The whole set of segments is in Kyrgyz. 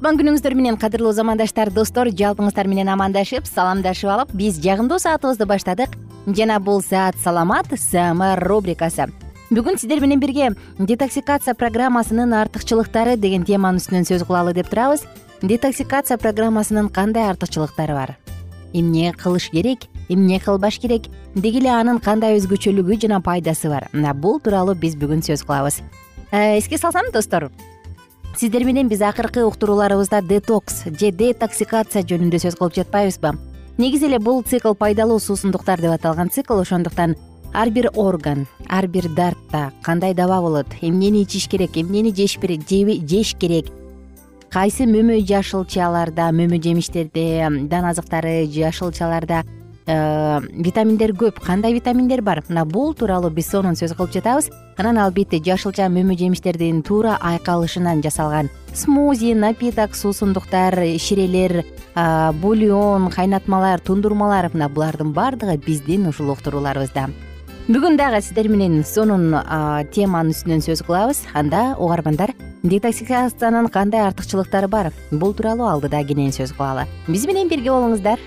кутман күнүңүздөр менен кадырлуу замандаштар достор жалпыңыздар менен амандашып саламдашып алып биз жагымдуу саатыбызды баштадык. Жана бул саат саламат саама рубрикасы. Бүгүн сиздер менен бирге детоксикация программасынын артыкчылыктары деген теманын үстүнөн сөз кылалы деп турабыз. Детоксикация программасынын кандай артыкчылыктары бар? Эмне кылыш керек эмне кылбаш керек? Деги эле анын кандай өзгөчөлүгү жана пайдасы бар? Мына бул тууралуу биз бүгүн сөз кылабыз. Э, эске салсам достор сиздер менен биз акыркы уктурууларыбызда детокс же детоксикация жөнүндө сөз кылып жатпайбызбы? Негизи эле бул цикл пайдалуу суусундуктар деп аталган цикл ошондуктан ар бир орган ар бир дартта кандай даба болот эмнени ичиш керек эмнени жеш керек? Кайсы мөмө жашылчаларда мөмө жемиштерде дан азыктары жашылчаларда витаминдер көп. Кандай витаминдер бар? Мына бул тууралуу биз сонун сөз кылып жатабыз. Анан албетте жашылча мөмө жемиштердин туура айкалышынан жасалган смузи напиток суусундуктар ширелер бульон кайнатмалар тундурмалар мына булардын баардыгы биздин ушул уктурууларыбызда. Бүгүн дагы сиздер менен сонун теманын үстүнөн сөз кылабыз. Анда угармандар детоксикациянын кандай артыкчылыктары бар? Бул тууралуу алдыда кенен сөз кылалы. Биз менен бирге болуңуздар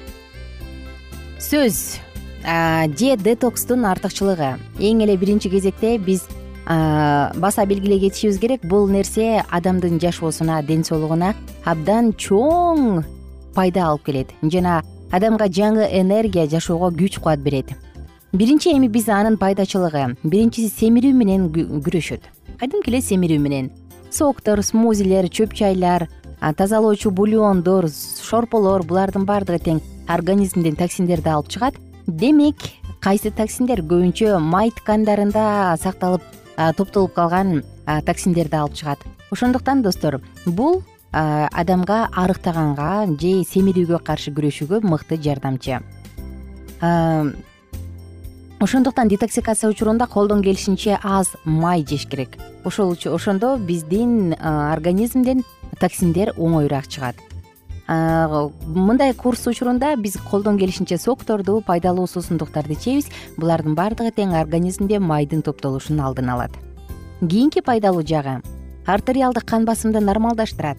сөз. Же детокстун артыкчылыгы. Эң эле биринчи кезекте биз баса белгилей кетишибиз керек бул нерсе адамдын жашоосуна ден соолугуна абдан чоң пайда алып келет. Жана адамга жаңы энергия жашоого күч кубат берет. Биринчи эми биз анын пайдачылыгы. Биринчиси семирүү менен күрөшөт. Кадимки эле семирүү менен. Соктор смузилер чөп чайлар тазалоочу бульондор шорполор булардын баардыгы тең организмден токсиндерди алып чыгат. Демек кайсы токсиндер көбүнчө май ткандарында сакталып топтолуп калган токсиндерди алып чыгат. Ошондуктан достор бул адамга арыктаганга же семирүүгө каршы күрөшүүгө мыкты жардамчы. Ошондуктан детоксикация учурунда колдон келишинче аз май жеш керек. Ошол ошондо биздин организмден токсиндер оңоюраак чыгат. Мындай курс учурунда биз колдон келишинче сокторду пайдалуу суусундуктарды ичебиз. Булардын баардыгы тең организмде майдын топтолушунун алдын алат. Кийинки пайдалуу жагы артериалдык кан басымды нормалдаштырат.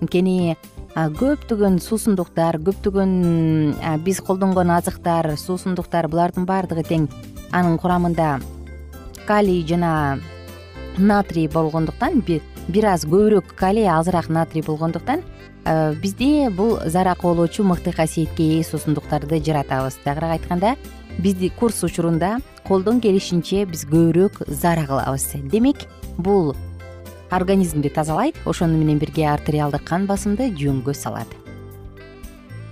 Анткени көптөгөн суусундуктар көптөгөн биз колдонгон азыктар суусундуктар булардын баардыгы тең. Анын курамында калий жана натрий болгондуктан бир аз көбүрөөк калий азыраак натрий болгондуктан Э, бизде бул зара каоолоочу мыкты касиетке ээ суусундуктарды жаратабыз тагыраак айтканда бизди курс учурунда колдон келишинче биз көбүрөөк зара кылабыз демек бул организмди тазалайт ошону менен бирге артериалдык кан басымды жөнгө салат.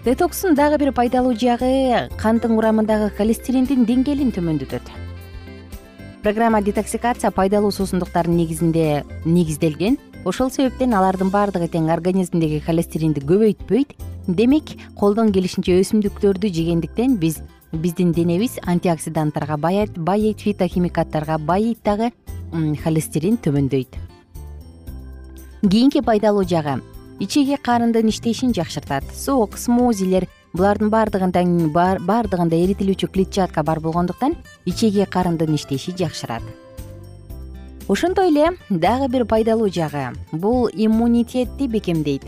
Детокстун дагы бир пайдалуу жагы кандын курамындагы холестериндин деңгээлин төмөндөтөт программа детоксикация пайдалуу суусундуктардын негизинде негизделген. Ошол себептен алардын баардыгы тең организмдеги холестеринди көбөйтпөйт. Демек колдон келишинче өсүмдүктөрдү жегендиктен биз биздин денебиз антиоксиданттарга байыйт фитохимикаттарга байыйт дагы холестерин төмөндөйт. Кийинки пайдалуу жагы. Ичеги карындын иштешин жакшыртат. Сок смузилер булардын баардыгында баардыгында эритилүүчү клетчатка бар болгондуктан ичеги карындын иштеши жакшырат. Ошондой эле дагы бир пайдалуу жагы. Бул иммунитетти бекемдейт.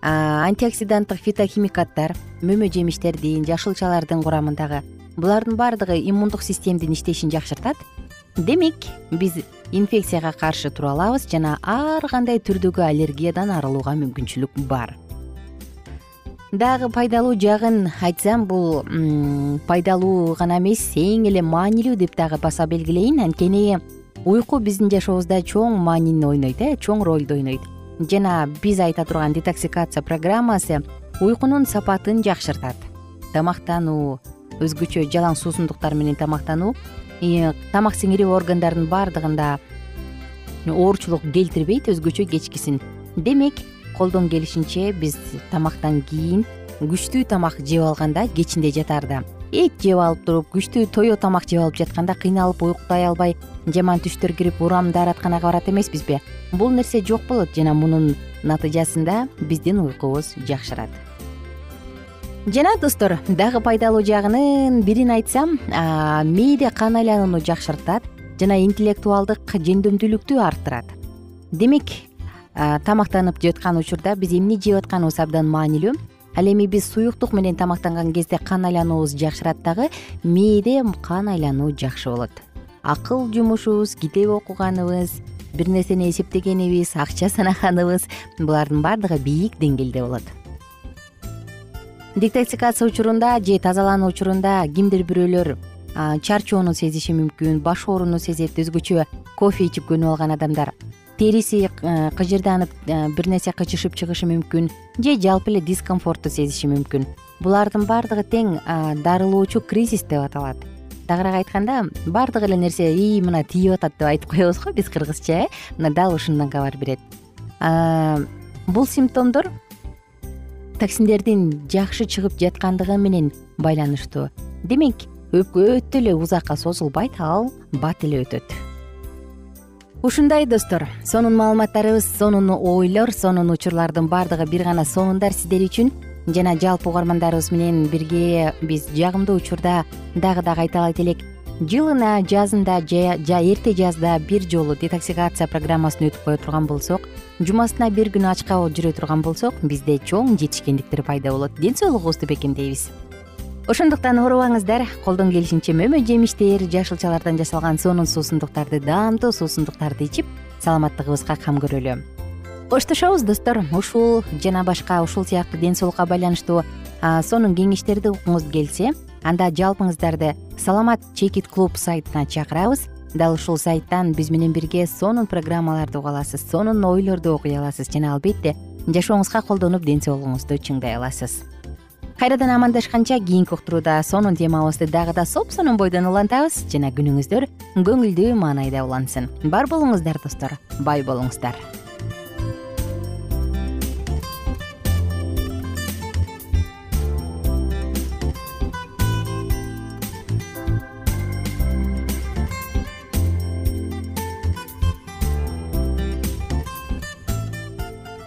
Антиоксиданттык фитохимикаттар мөмө жемиштердин жашылчалардын курамындагы булардын баардыгы иммундук системдин иштешин жакшыртат. Демек биз инфекцияга каршы тура алабыз жана ар кандай түрдөгү аллергиядан арылууга мүмкүнчүлүк бар дагы пайдалуу жагын айтсам бул пайдалуу гана эмес эң эле маанилүү деп дагы баса белгилейин. Анткени уйку биздин жашообузда чоң маанини ойнойт э чоң ролду ойнойт. Жана биз айта турган детоксикация программасы уйкунун сапатын жакшыртат. Тамактануу өзгөчө жалаң суусундуктар менен тамактануу тамак сиңирүү органдарынын баардыгында оорчулук келтирбейт өзгөчө кечкисин. Демек колдон келишинче биз тамактан кийин күчтүү тамак жеп алганда кечинде жатаарда эт жеп алып туруп күчтүү тое тамак жеп алып жатканда кыйналып уйкутай албай жаман түштөр кирип урам дааратканага барат эмеспизби бул нерсе жок болот жана мунун натыйжасында биздин уйкубуз жакшырат. Жана достор дагы пайдалуу жагынын бирин айтсам мээде кан айланууну жакшыртат жана интеллектуалдык жөндөмдүүлүктү арттырат. Демек тамактанып жаткан учурда биз эмне жеп атканыбыз абдан маанилүү. Ал эми биз суюктук менен тамактанган кезде кан айлануубуз жакшырат дагы мээде кан айлануу жакшы болот. Акыл жумушубуз китеп окуганыбыз бир нерсени эсептегенибиз акча санаганыбыз булардын баардыгы бийик деңгээлде болот. Детоксикация учурунда же тазалануу учурунда кимдир бирөөлөр чарчоону сезиши мүмкүн баш ооруну сезет өзгөчө кофе ичип көнүп алган адамдар териси э, кыжырданып э, бир нерсе кычышып чыгышы мүмкүн же жалпы эле дискомфортту сезиши мүмкүн. Булардын баардыгы тең дарылоочу кризис деп аталат. Тагыраак айтканда баардык эле нерсе ии мына тийип атат деп айтып коебуз го биз кыргызча э мына дал ушундан кабар берет. Бул симптомдор токсиндердин жакшы чыгып жаткандыгы менен байланыштуу. Демек өтө эле узакка созулбайт ал бат эле өтөт ушундай достор. Сонун маалыматтарыбыз сонун ойлор сонун учурлардын баардыгы бир гана сонундар сиздер үчүн. Жана жалпы угармандарыбыз менен бирге биз жагымдуу учурда дагы дагы айталайт элек. Жылына жазында же эрте жазда бир жолу детоксикация программасын өтүп кое турган болсок жумасына бир күн ачка жүрө турган болсок бизде чоң жетишкендиктер пайда болот. Ден соолугубузду бекемдейбиз ошондуктан оорубаңыздар. Колдон келишинче мөмө жемиштер жашылчалардан жасалган сонун суусундуктарды даамдуу суусундуктарды ичип саламаттыгыбызга кам көрөлү. Коштошобуз достор. Ушул жана башка ушул сыяктуу ден соолукка байланыштуу сонун кеңештерди угуңуз келсе анда жалпыңыздарды саламат чекит клуб сайтына чакырабыз. Дал ушул сайттан биз менен бирге сонун программаларды уга аласыз сонун ойлорду окуй аласыз жана албетте жашооңузга колдонуп ден соолугуңузду чыңдай аласыз кайрадан амандашканча кийинки уктурууда сонун темабызды дагы да соп сонун бойдон улантабыз жана күнүңүздөр көңүлдүү маанайда улансын. Бар болуңуздар достор. Бай болуңуздар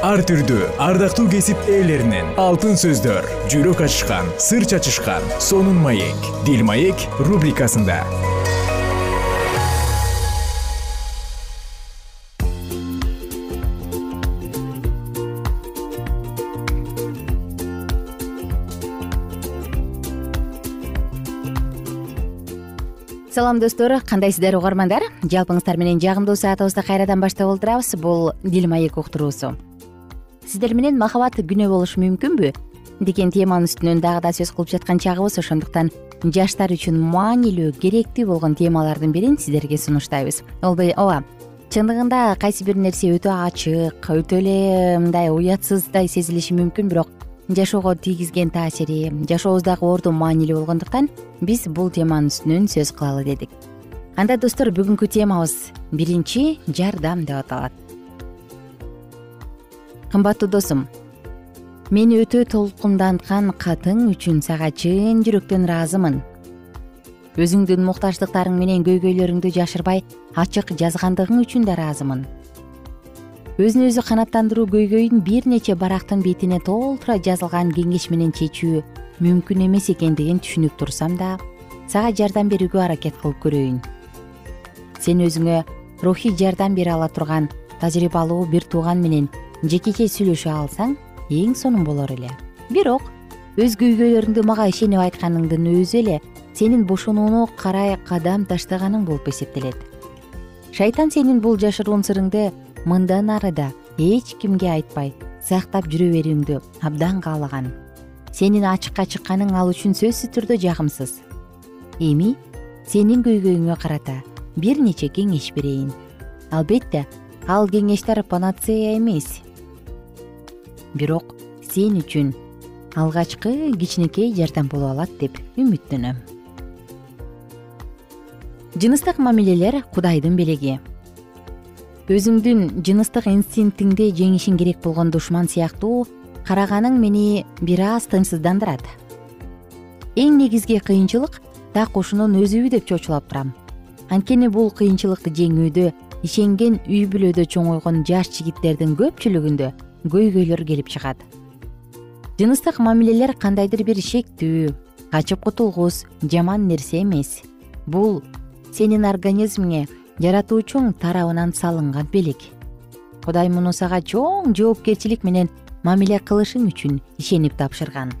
ар түрдүү ардактуу кесип ээлеринен. Алтын сөздөр жүрөк ачышкан сыр чачышкан сонун маек. Дил маек рубрикасында. Салам достор. Кандайсыздар угармандар? Жалпыңыздар менен жагымдуу саатыбызды кайрадан баштап олтурабыз. Бул дил маек уктуруусу сиздер менен махабат күнөө болушу мүмкүнбү? Деген теманын үстүнөн дагы да сөз кылып жаткан чагыбыз. Ошондуктан жаштар үчүн маанилүү керектүү болгон темалардын бирин сиздерге сунуштайбыз. Ооба чындыгында кайсы бир нерсе өтө ачык өтө эле мындай уятсыздай сезилиши мүмкүн бирок жашоого тийгизген таасири жашообуздагы орду маанилүү болгондуктан биз бул теманын үстүнөн сөз кылалы дедик. Анда достор бүгүнкү темабыз биринчи жардам деп аталат кымбаттуу досум мени өтө толкунданткан катың үчүн сага чын жүрөктөн ыраазымын. Өзүңдүн муктаждыктарың менен көйгөйлөрүңдү жашырбай ачык жазгандыгың үчүн да ыраазымын. Өзүн өзү канааттандыруу көйгөйүн бир нече барактын бетине толтура жазылган кеңеш менен чечүү мүмкүн эмес экендигин түшүнүп турсам да сага жардам берүүгө аракет кылып көрөйүн. Сен өзүңө рухий жардам бере ала турган тажрыйбалуу бир тууган менен жекече сүйлөшө алсаң эң сонун болор эле. Бирок өз көйгөйлөрүңдү мага ишенип айтканыңдын өзү эле сенин бошонууну карай кадам таштаганың болуп эсептелет. Шайтан сенин бул жашыруун сырыңды мындан ары да эч кимге айтпай сактап жүрө берүүңдү абдан каалаган сенин ачыкка чыкканың ал үчүн сөзсүз түрдө жагымсыз. Эми сенин көйгөйүңө карата бир нече кеңеш берейин. Албетте ал кеңештер панацея эмес бирок сен үчүн алгачкы кичинекей жардам боло алат деп үмүттөнөм. Жыныстык мамилелер кудайдын белеги. Өзүңдүн жыныстык инстинктиңди жеңишиң керек болгон душман сыяктуу караганың мени бир аз тынчсыздандырат. Эң негизги кыйынчылык так ушунун өзүбү деп чочулап турам. Анткени бул кыйынчылыкты жеңүүдө ишенген үй бүлөдө чоңойгон жаш жигиттердин көпчүлүгүндө көйгөйлөр келип чыгат. Жыныстык мамилелер кандайдыр бир шектүү качып кутулгус жаман нерсе эмес. Бул сенин организмиңе жаратуучуң тарабынан салынган белек. Кудай муну сага чоң жоопкерчилик менен мамиле кылышың үчүн ишенип тапшырган.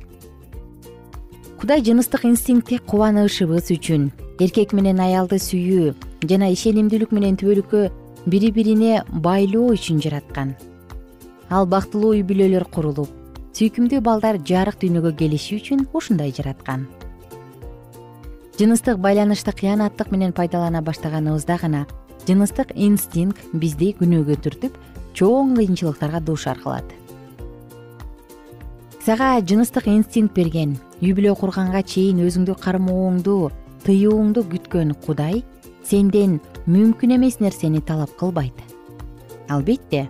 Кудай жыныстык инстинктке кубанышыбыз үчүн эркек менен аялды сүйүү жана ишенимдүүлүк менен түбөлүккө бири бирине байлоо үчүн жараткан ал бактылуу үй бүлөлөр курулуп сүйкүмдүү балдар жарык дүйнөгө келиши үчүн ушундай жараткан. Жыныстык байланышты кыянаттык менен пайдалана баштаганыбызда гана жыныстык инстинкт бизди күнөөгө түртүп чоң кыйынчылыктарга дуушар кылат сага жыныстык инстинкт берген үй бүлө курганга чейин өзүңдү кармооңду тыюуңду күткөн кудай сенден мүмкүн эмес нерсени талап кылбайт. Албетте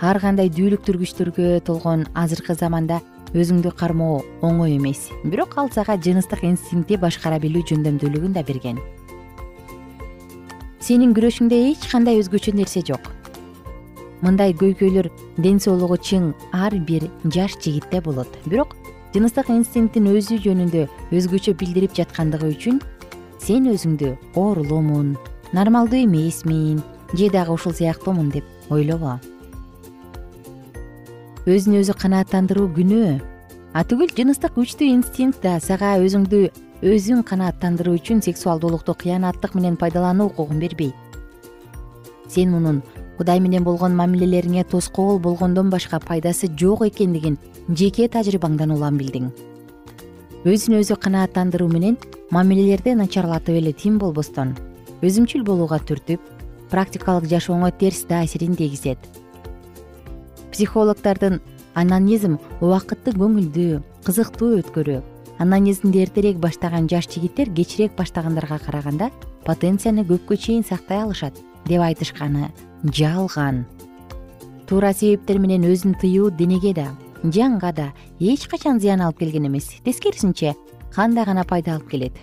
ар кандай дүүлүктүргүчтөргө толгон азыркы заманда өзүңдү кармоо оңой эмес. Бирок ал сага жыныстык инстинктти башкара билүү жөндөмдүүлүгүн да берген. Сенин күрөшүңдө эч кандай өзгөчө нерсе жок. Мындай көйгөйлөр ден соолугу чың ар бир жаш жигитте болот. Бирок жыныстык инстинкттин өзү жөнүндө өзгөчө билдирип жаткандыгы үчүн сен өзүңдү оорулуумун нормалдуу эмесмин же дагы ушул сыяктуумун деп ойлобо өзүн өзү канааттандыруу күнөө а түгүл жыныстык күчтүү инстинкт да сага өзүңдү өзүң канааттандыруу үчүн сексуалдуулукту кыянаттык менен пайдалануу укугун бербейт сен мунун кудай менен болгон мамилелериңе тоскоол болгондон башка пайдасы жок экендигин жеке тажрыйбаңдан улам билдиң. Өзүн өзү канааттандыруу менен мамилелерди начарлатып эле тим болбостон. Өзүмчүл болууга түртүп практикалык жашооңо терс таасирин тийгизет психологдордун анонизм убакытты көңүлдүү кызыктуу өткөрүү анонизмди эртерээк баштаган жаш жигиттер кечирээк баштагандарга караганда потенцияны көпкө чейин сактай алышат деп айтышканы жалган. Туура себептер менен өзүн тыюу денеге да жанга да эч качан зыян алып келген эмес. Тескерисинче кандай гана пайда алып келет?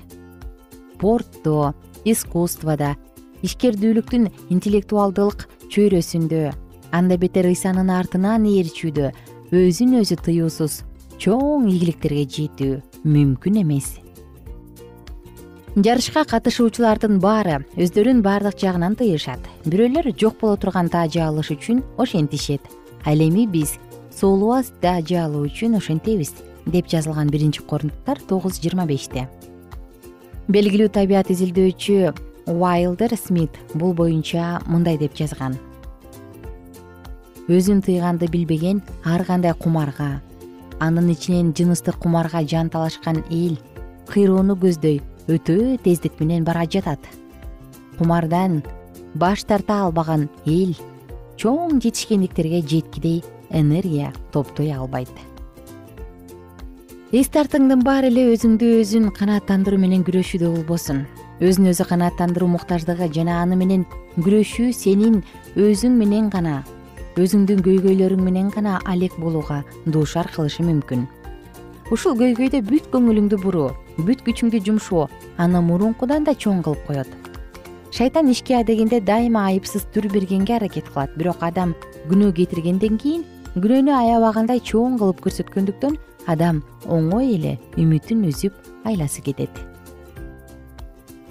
Спортто искусстводо ишкердүүлүктүн интеллектуалдылык чөйрөсүндө анда бетер ыйсанын артынан ээрчүүдө. Өзүн өзү тыюусуз чоң ийгиликтерге жетүү мүмкүн эмес. Жарышка катышуучулардын баары өздөрүн баардык жагынан тыйышат. Бирөөлөр жок боло турган таажы алыш үчүн ошентишет. Ал эми биз сулубас таажы алуу үчүн ошентебиз деп жазылган биринчи корунттуктар тогуз жыйырма беште. Белгилүү табият изилдөөчү уайлдер смит бул боюнча мындай деп жазган өзүн тыйганды билбеген ар кандай кумарга анын ичинен жыныстык кумарга жан талашкан эл кыйроону көздөй өтө тездик менен бара жатат. Кумардан баш тарта албаган эл чоң жетишкендиктерге жеткидей энергия топтой албайт. Эс тартыңдын баары эле өзүңдү өзүң канааттандыруу менен күрөшүүдө болбосун. Өзүн өзү канааттандыруу муктаждыгы жана аны менен күрөшүү сенин өзүң менен гана өзүңдүн көйгөйлөрүң менен гана алек болууга дуушар кылышы мүмкүн. Ушул көйгөйдө бүт көңүлүңдү буруу бүт күчүңдү жумшоо аны мурункудан да чоң кылып коет. Шайтан ишке адегенде дайыма айыпсыз түр бергенге аракет кылат. Бирок адам күнөө кетиргенден кийин күнөөнү аябагандай чоң кылып көрсөткөндүктөн адам оңой эле үмүтүн үзүп айласы кетет.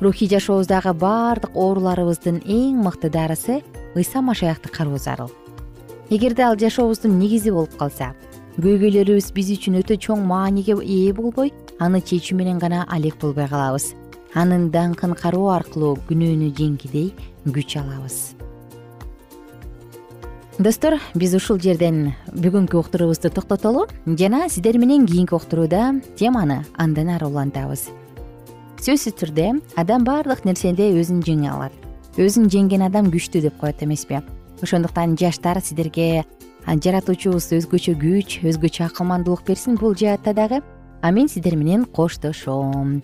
Рухий жашообуздагы баардык ооруларыбыздын эң мыкты дарысы ыйса машаякты кароо зарыл эгерде ал жашообуздун негизи болуп калса көйгөйлөрүбүз биз үчүн өтө чоң мааниге ээ болбой аны чечүү менен гана алек болбой калабыз. Анын даңкын кароо аркылуу күнөөнү жеңгидей күч алабыз. Достор биз ушул жерден бүгүнкү уктуруубузду токтотолу жана сиздер менен кийинки уктурууда теманы андан ары улантабыз. Сөзсүз түрдө адам баардык нерседе өзүн жеңе алат. Өзүн жеңген адам күчтүү деп коет эмеспи ошондуктан жаштар сиздерге жаратуучубуз өзгөчө күч өзгөчө акылмандуулук берсин бул жаатта дагы. А мен сиздер менен коштошом.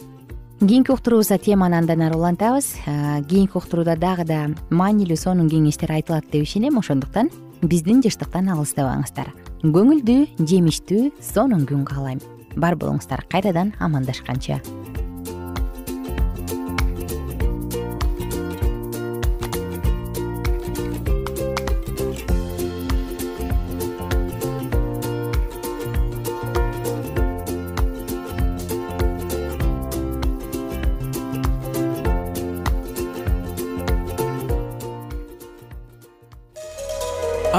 Кийинки уктуруубузда теманы андан ары улантабыз. Кийинки уктурууда дагы да маанилүү сонун кеңештер айтылат деп ишенем. Ошондуктан биздин жыштыктан алыстабаңыздар. Көңүлдүү жемиштүү сонун күн каалайм. Бар болуңуздар. Кайрадан амандашканча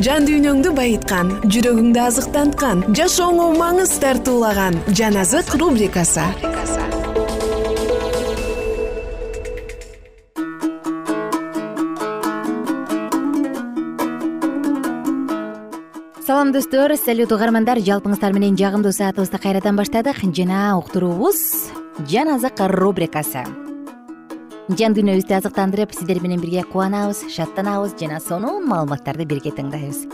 жан дүйнөңдү байыткан жүрөгүңдү азыктанткан жашооңо маңыз тартуулаган жан азык рубрикасы. Салам достор салют угармандар жалпыңыздар менен жагымдуу саатыбызды кайрадан баштадык. Жана уктуруубуз жан азык рубрикасы жан дүйнөбүздү азыктандырып сиздер менен бирге кубанабыз шаттанабыз жана сонун маалыматтарды бирге тыңдайбыз.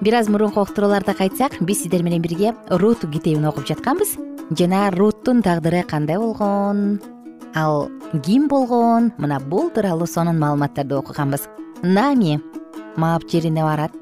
Бир аз мурунку октурууларда кайтсак биз сиздер менен бирге рут китебин окуп жатканбыз. Жана руттун тагдыры кандай болгон? Ал ким болгон? Мына бул тууралуу сонун маалыматтарды окуганбыз. Нами маап жерине барат.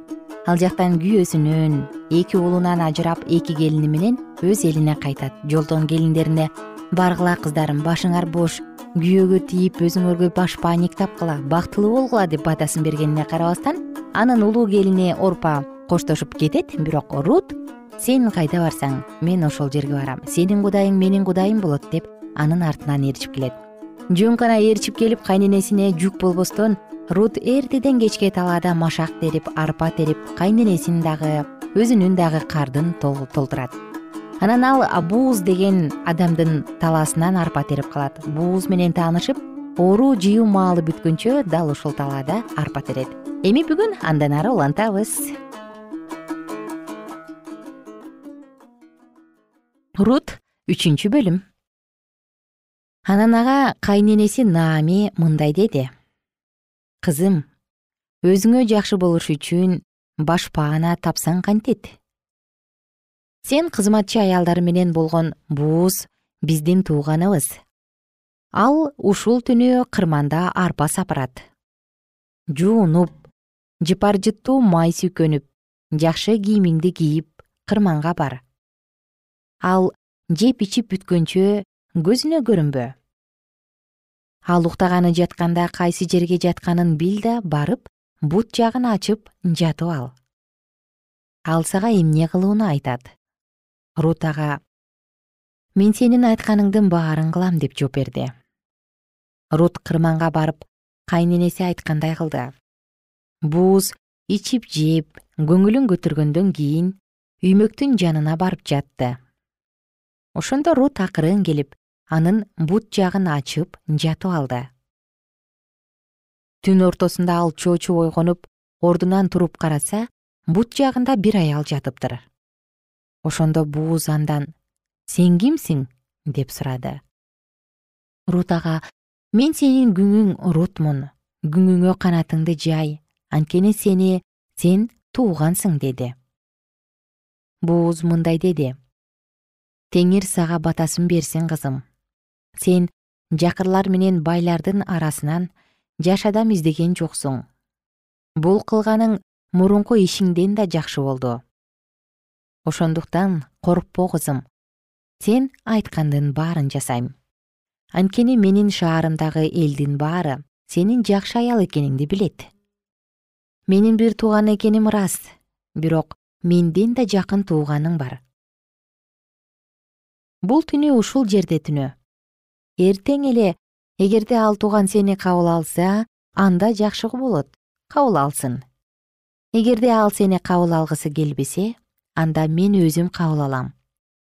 Ал жактан күйөөсүнөн эки уулунан ажырап эки келини менен өз элине кайтат. Жолдон келиндерине баргыла кыздарым башыңар бош күйөөгө тийип өзүңөргө баш пааник тапкыла бактылуу болгула деп батасын бергенине карабастан анын улуу келини орпа коштошуп кетет бирок рут сен кайда барсаң мен ошол жерге барам. Сенин кудайың менин кудайым болот деп анын артынан ээрчип келет. Жөн гана ээрчип келип кайненесине жүк болбостон рут эртеден кечке талаада машак терип арпа терип кайненесин дагы өзүнүн дагы кардын толтурат анан ал бууз деген адамдын талаасынан арпа терип калат. Бууз менен таанышып оору жыюу маалы бүткөнчө дал ушул талаада арпа терет. Эми бүгүн андан ары улантабыз. Рут үчүнчү бөлүм. Анан ага кайненеси наами мындай деди. Кызым өзүңө жакшы болуш үчүн башпаана тапсаң кантет сен кызматчы аялдары менен болгон бууз биздин тууганыбыз. Ал ушул түнү кырманда арпа сапырат. Жуунуп жыпар жыттуу май сүйкөнүп жакшы кийимиңди кийип кырманга бар. Ал жеп ичип бүткөнчө көзүнө көрүнбө. Ал уктаганы жатканда кайсы жерге жатканын бил да барып бут жагын ачып жатып ал. Ал сага эмне кылууну айтат рут ага мен сенин айтканыңдын баарын кылам деп жооп берди. Рут кырманга барып кайненеси айткандай кылды. Бууз ичип жеп көңүлүн көтөргөндөн кийин үймөктүн жанына барып жатты. Ошондо рут акырын келип анын бут жагын ачып жатып алды. Түн ортосунда ал чоочу ойгонуп ордунан туруп караса бут жагында бир аял жатыптыр ошондо бууз андан сен кимсиң? деп сурады. Рут ага мен сенин күңүң рутмун күңүңө канатыңды жай анткени сени сен туугансың деди. Бууз мындай деди. Теңир сага батасын берсин кызым. Сен жакырлар менен байлардын арасынан жаш адам издеген жоксуң. Бул кылганың мурунку ишиңден да жакшы болду ошондуктан коркпо кызым сен айткандын баарын жасайм. Анткени менин шаарымдагы элдин баары сенин жакшы аял экениңди билет. Менин бир тууган экеним ырас бирок менден да жакын тууганың бар. Бул түнү ушул жерде түнө эртең эле эгерде ал тууган сени кабыл алса анда жакшы болот кабыл алсын. Эгерде ал сени кабыл алгысы келбесе анда мен өзүм кабыл алам.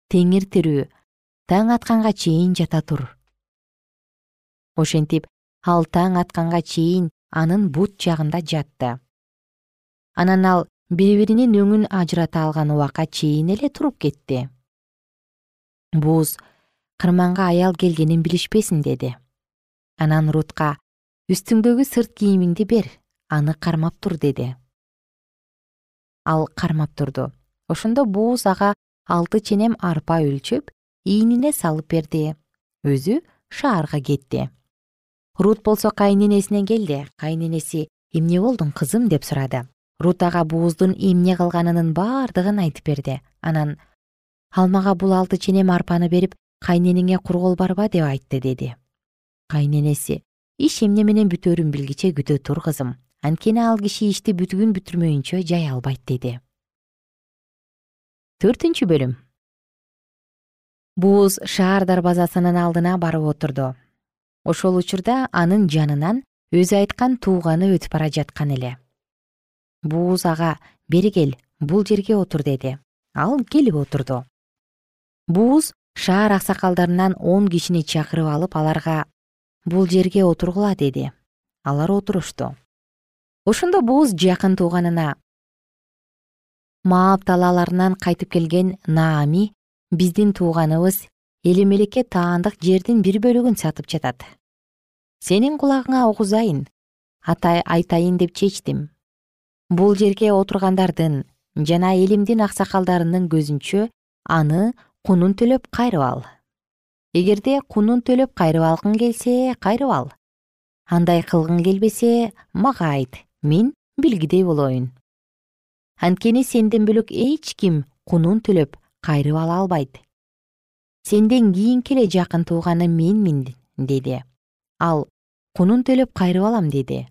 Теңир тирүү таң атканга чейин жата тур. Ошентип ал таң атканга чейин анын бут жагында жатты. Анан ал бири биринин өңүн ажырата алган убакка чейин эле туруп кетти. Бууз кырманга аял келгенин билишпесин деди. Анан рутка үстүңдөгү сырт кийимиңди бер аны кармап тур деди. Ал кармап турду ошондо бууз ага алты ченем арпа өлчөп ийнине салып берди. Өзү шаарга кетти. Рут болсо кайненесине келди. Кайненеси эмне болдуң кызым? деп сурады. Рут ага бууздун эмне кылганынын бардыгын айтып берди. Анан ал мага бул алты ченем арпаны берип кайнениңе кургол барба деп айтты деди. Кайненеси иш эмне менен бүтөөрүн билгиче күтө тур кызым. Анткени ал киши ишти бүтүгүн бүтүрмөйүнчө жай албайт деди төртүнчү бөлүм. Бууз шаар дарбазасынын алдына барып отурду. Ошол учурда анын жанынан өзү айткан тууганы өтүп бара жаткан эле. Бууз ага бери кел бул жерге отур деди. Ал келип отурду. Бууз шаар аксакалдарынан он кишини чакырып алып аларга бул жерге отургула деди. Алар отурушту. Ошондо бууз жакын тууганына маап талааларынан кайтып келген наами биздин тууганыбыз эле мелекке таандык жердин бир бөлүгүн сатып жатат. Сенин кулагыңа угузайын айтайын деп чечтим. Бул жерге отургандардын жана элимдин аксакалдарынын көзүнчө аны кунун төлөп кайрып ал. Эгерде кунун төлөп кайрып алгың келсе кайрып ал. Андай кылгың келбесе мага айт мен билгидей болоюн анткени сенден бөлөк эч ким кунун төлөп кайрып ала албайт. Сенден кийинки эле жакын тууганы менмин деди. Ал кунун төлөп кайрып алам деди.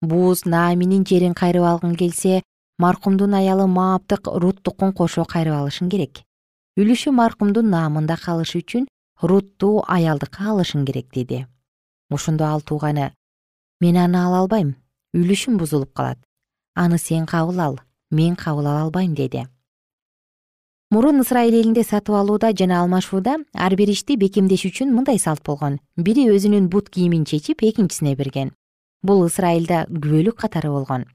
Бууз нааминин жерин кайрып алгың келсе маркумдун аялы мааптык руттукун кошо кайрып алышың керек. Үлүшү маркумдун наамында калышы үчүн рутту аялдыкка алышың керек деди. Ошондо ал тууганы мен аны ала албайм. Үлүшүм бузулуп калат аны сен кабыл ал мен кабыл ала албайм деди. Мурун ысрайыл элинде сатып алууда жана алмашууда ар бир ишти бекемдеш үчүн мындай салт болгон. Бири өзүнүн бут кийимин чечип экинчисине берген. Бул ысрайылда күбөлүк катары болгон.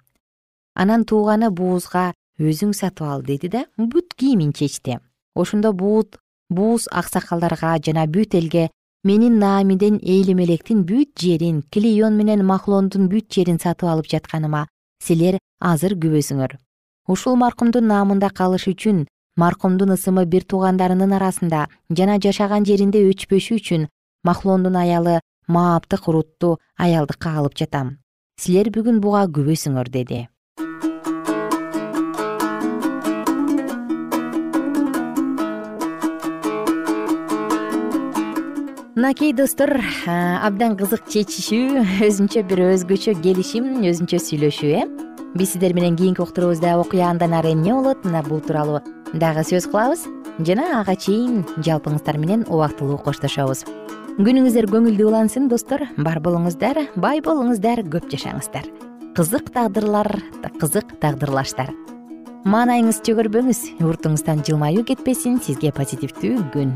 Анан тууганы буузга өзүң сатып ал деди да бут кийимин чечти. Ошондо бууз аксакалдарга жана бүт элге менин наамиден эйлимелектин бүт жерин килион менен махлондун бүт жерин сатып алып жатканыма силер азыр күбөсүңөр ушул маркумдун наамында калыш үчүн маркумдун ысымы бир туугандарынын арасында жана жашаган жеринде өчпөшү үчүн махлондун аялы мааптык рутту аялдыкка алып жатам. Силер бүгүн буга күбөсүңөр деди мынакей достор абдан кызык чечишүү өзүнчө бир өзгөчө келишим өзүнчө сүйлөшүү э? Биз сиздер менен кийинки уктуруубузда окуя андан ары эмне болот? Мына бул тууралуу дагы сөз кылабыз. Жана ага чейин жалпыңыздар менен убактылуу коштошобуз. Күнүңүздөр көңүлдүү улансын достор. Бар болуңуздар бай болуңуздар көп жашаңыздар. Кызык тагдырлар кызык тагдырлаштар. Маанайыңыз чөгөрбөңүз уртуңуздан жылмаюу кетпесин сизге позитивдүү күн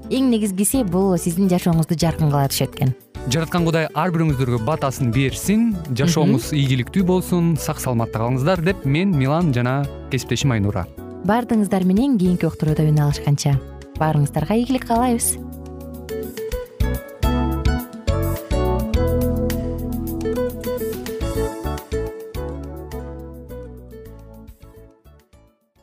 эң негизгиси бул сиздин жашооңузду жаркын кыла түшөт экен. Жараткан кудай ар бирөөңүздөргө батасын берсин жашооңуз ийгиликтүү болсун сак саламатта калыңыздар деп мен милан жана кесиптешим айнура. Баардыгыңыздар менен кийинки уктурууда үн алышканча. Баарыңыздарга ийгилик каалайбыз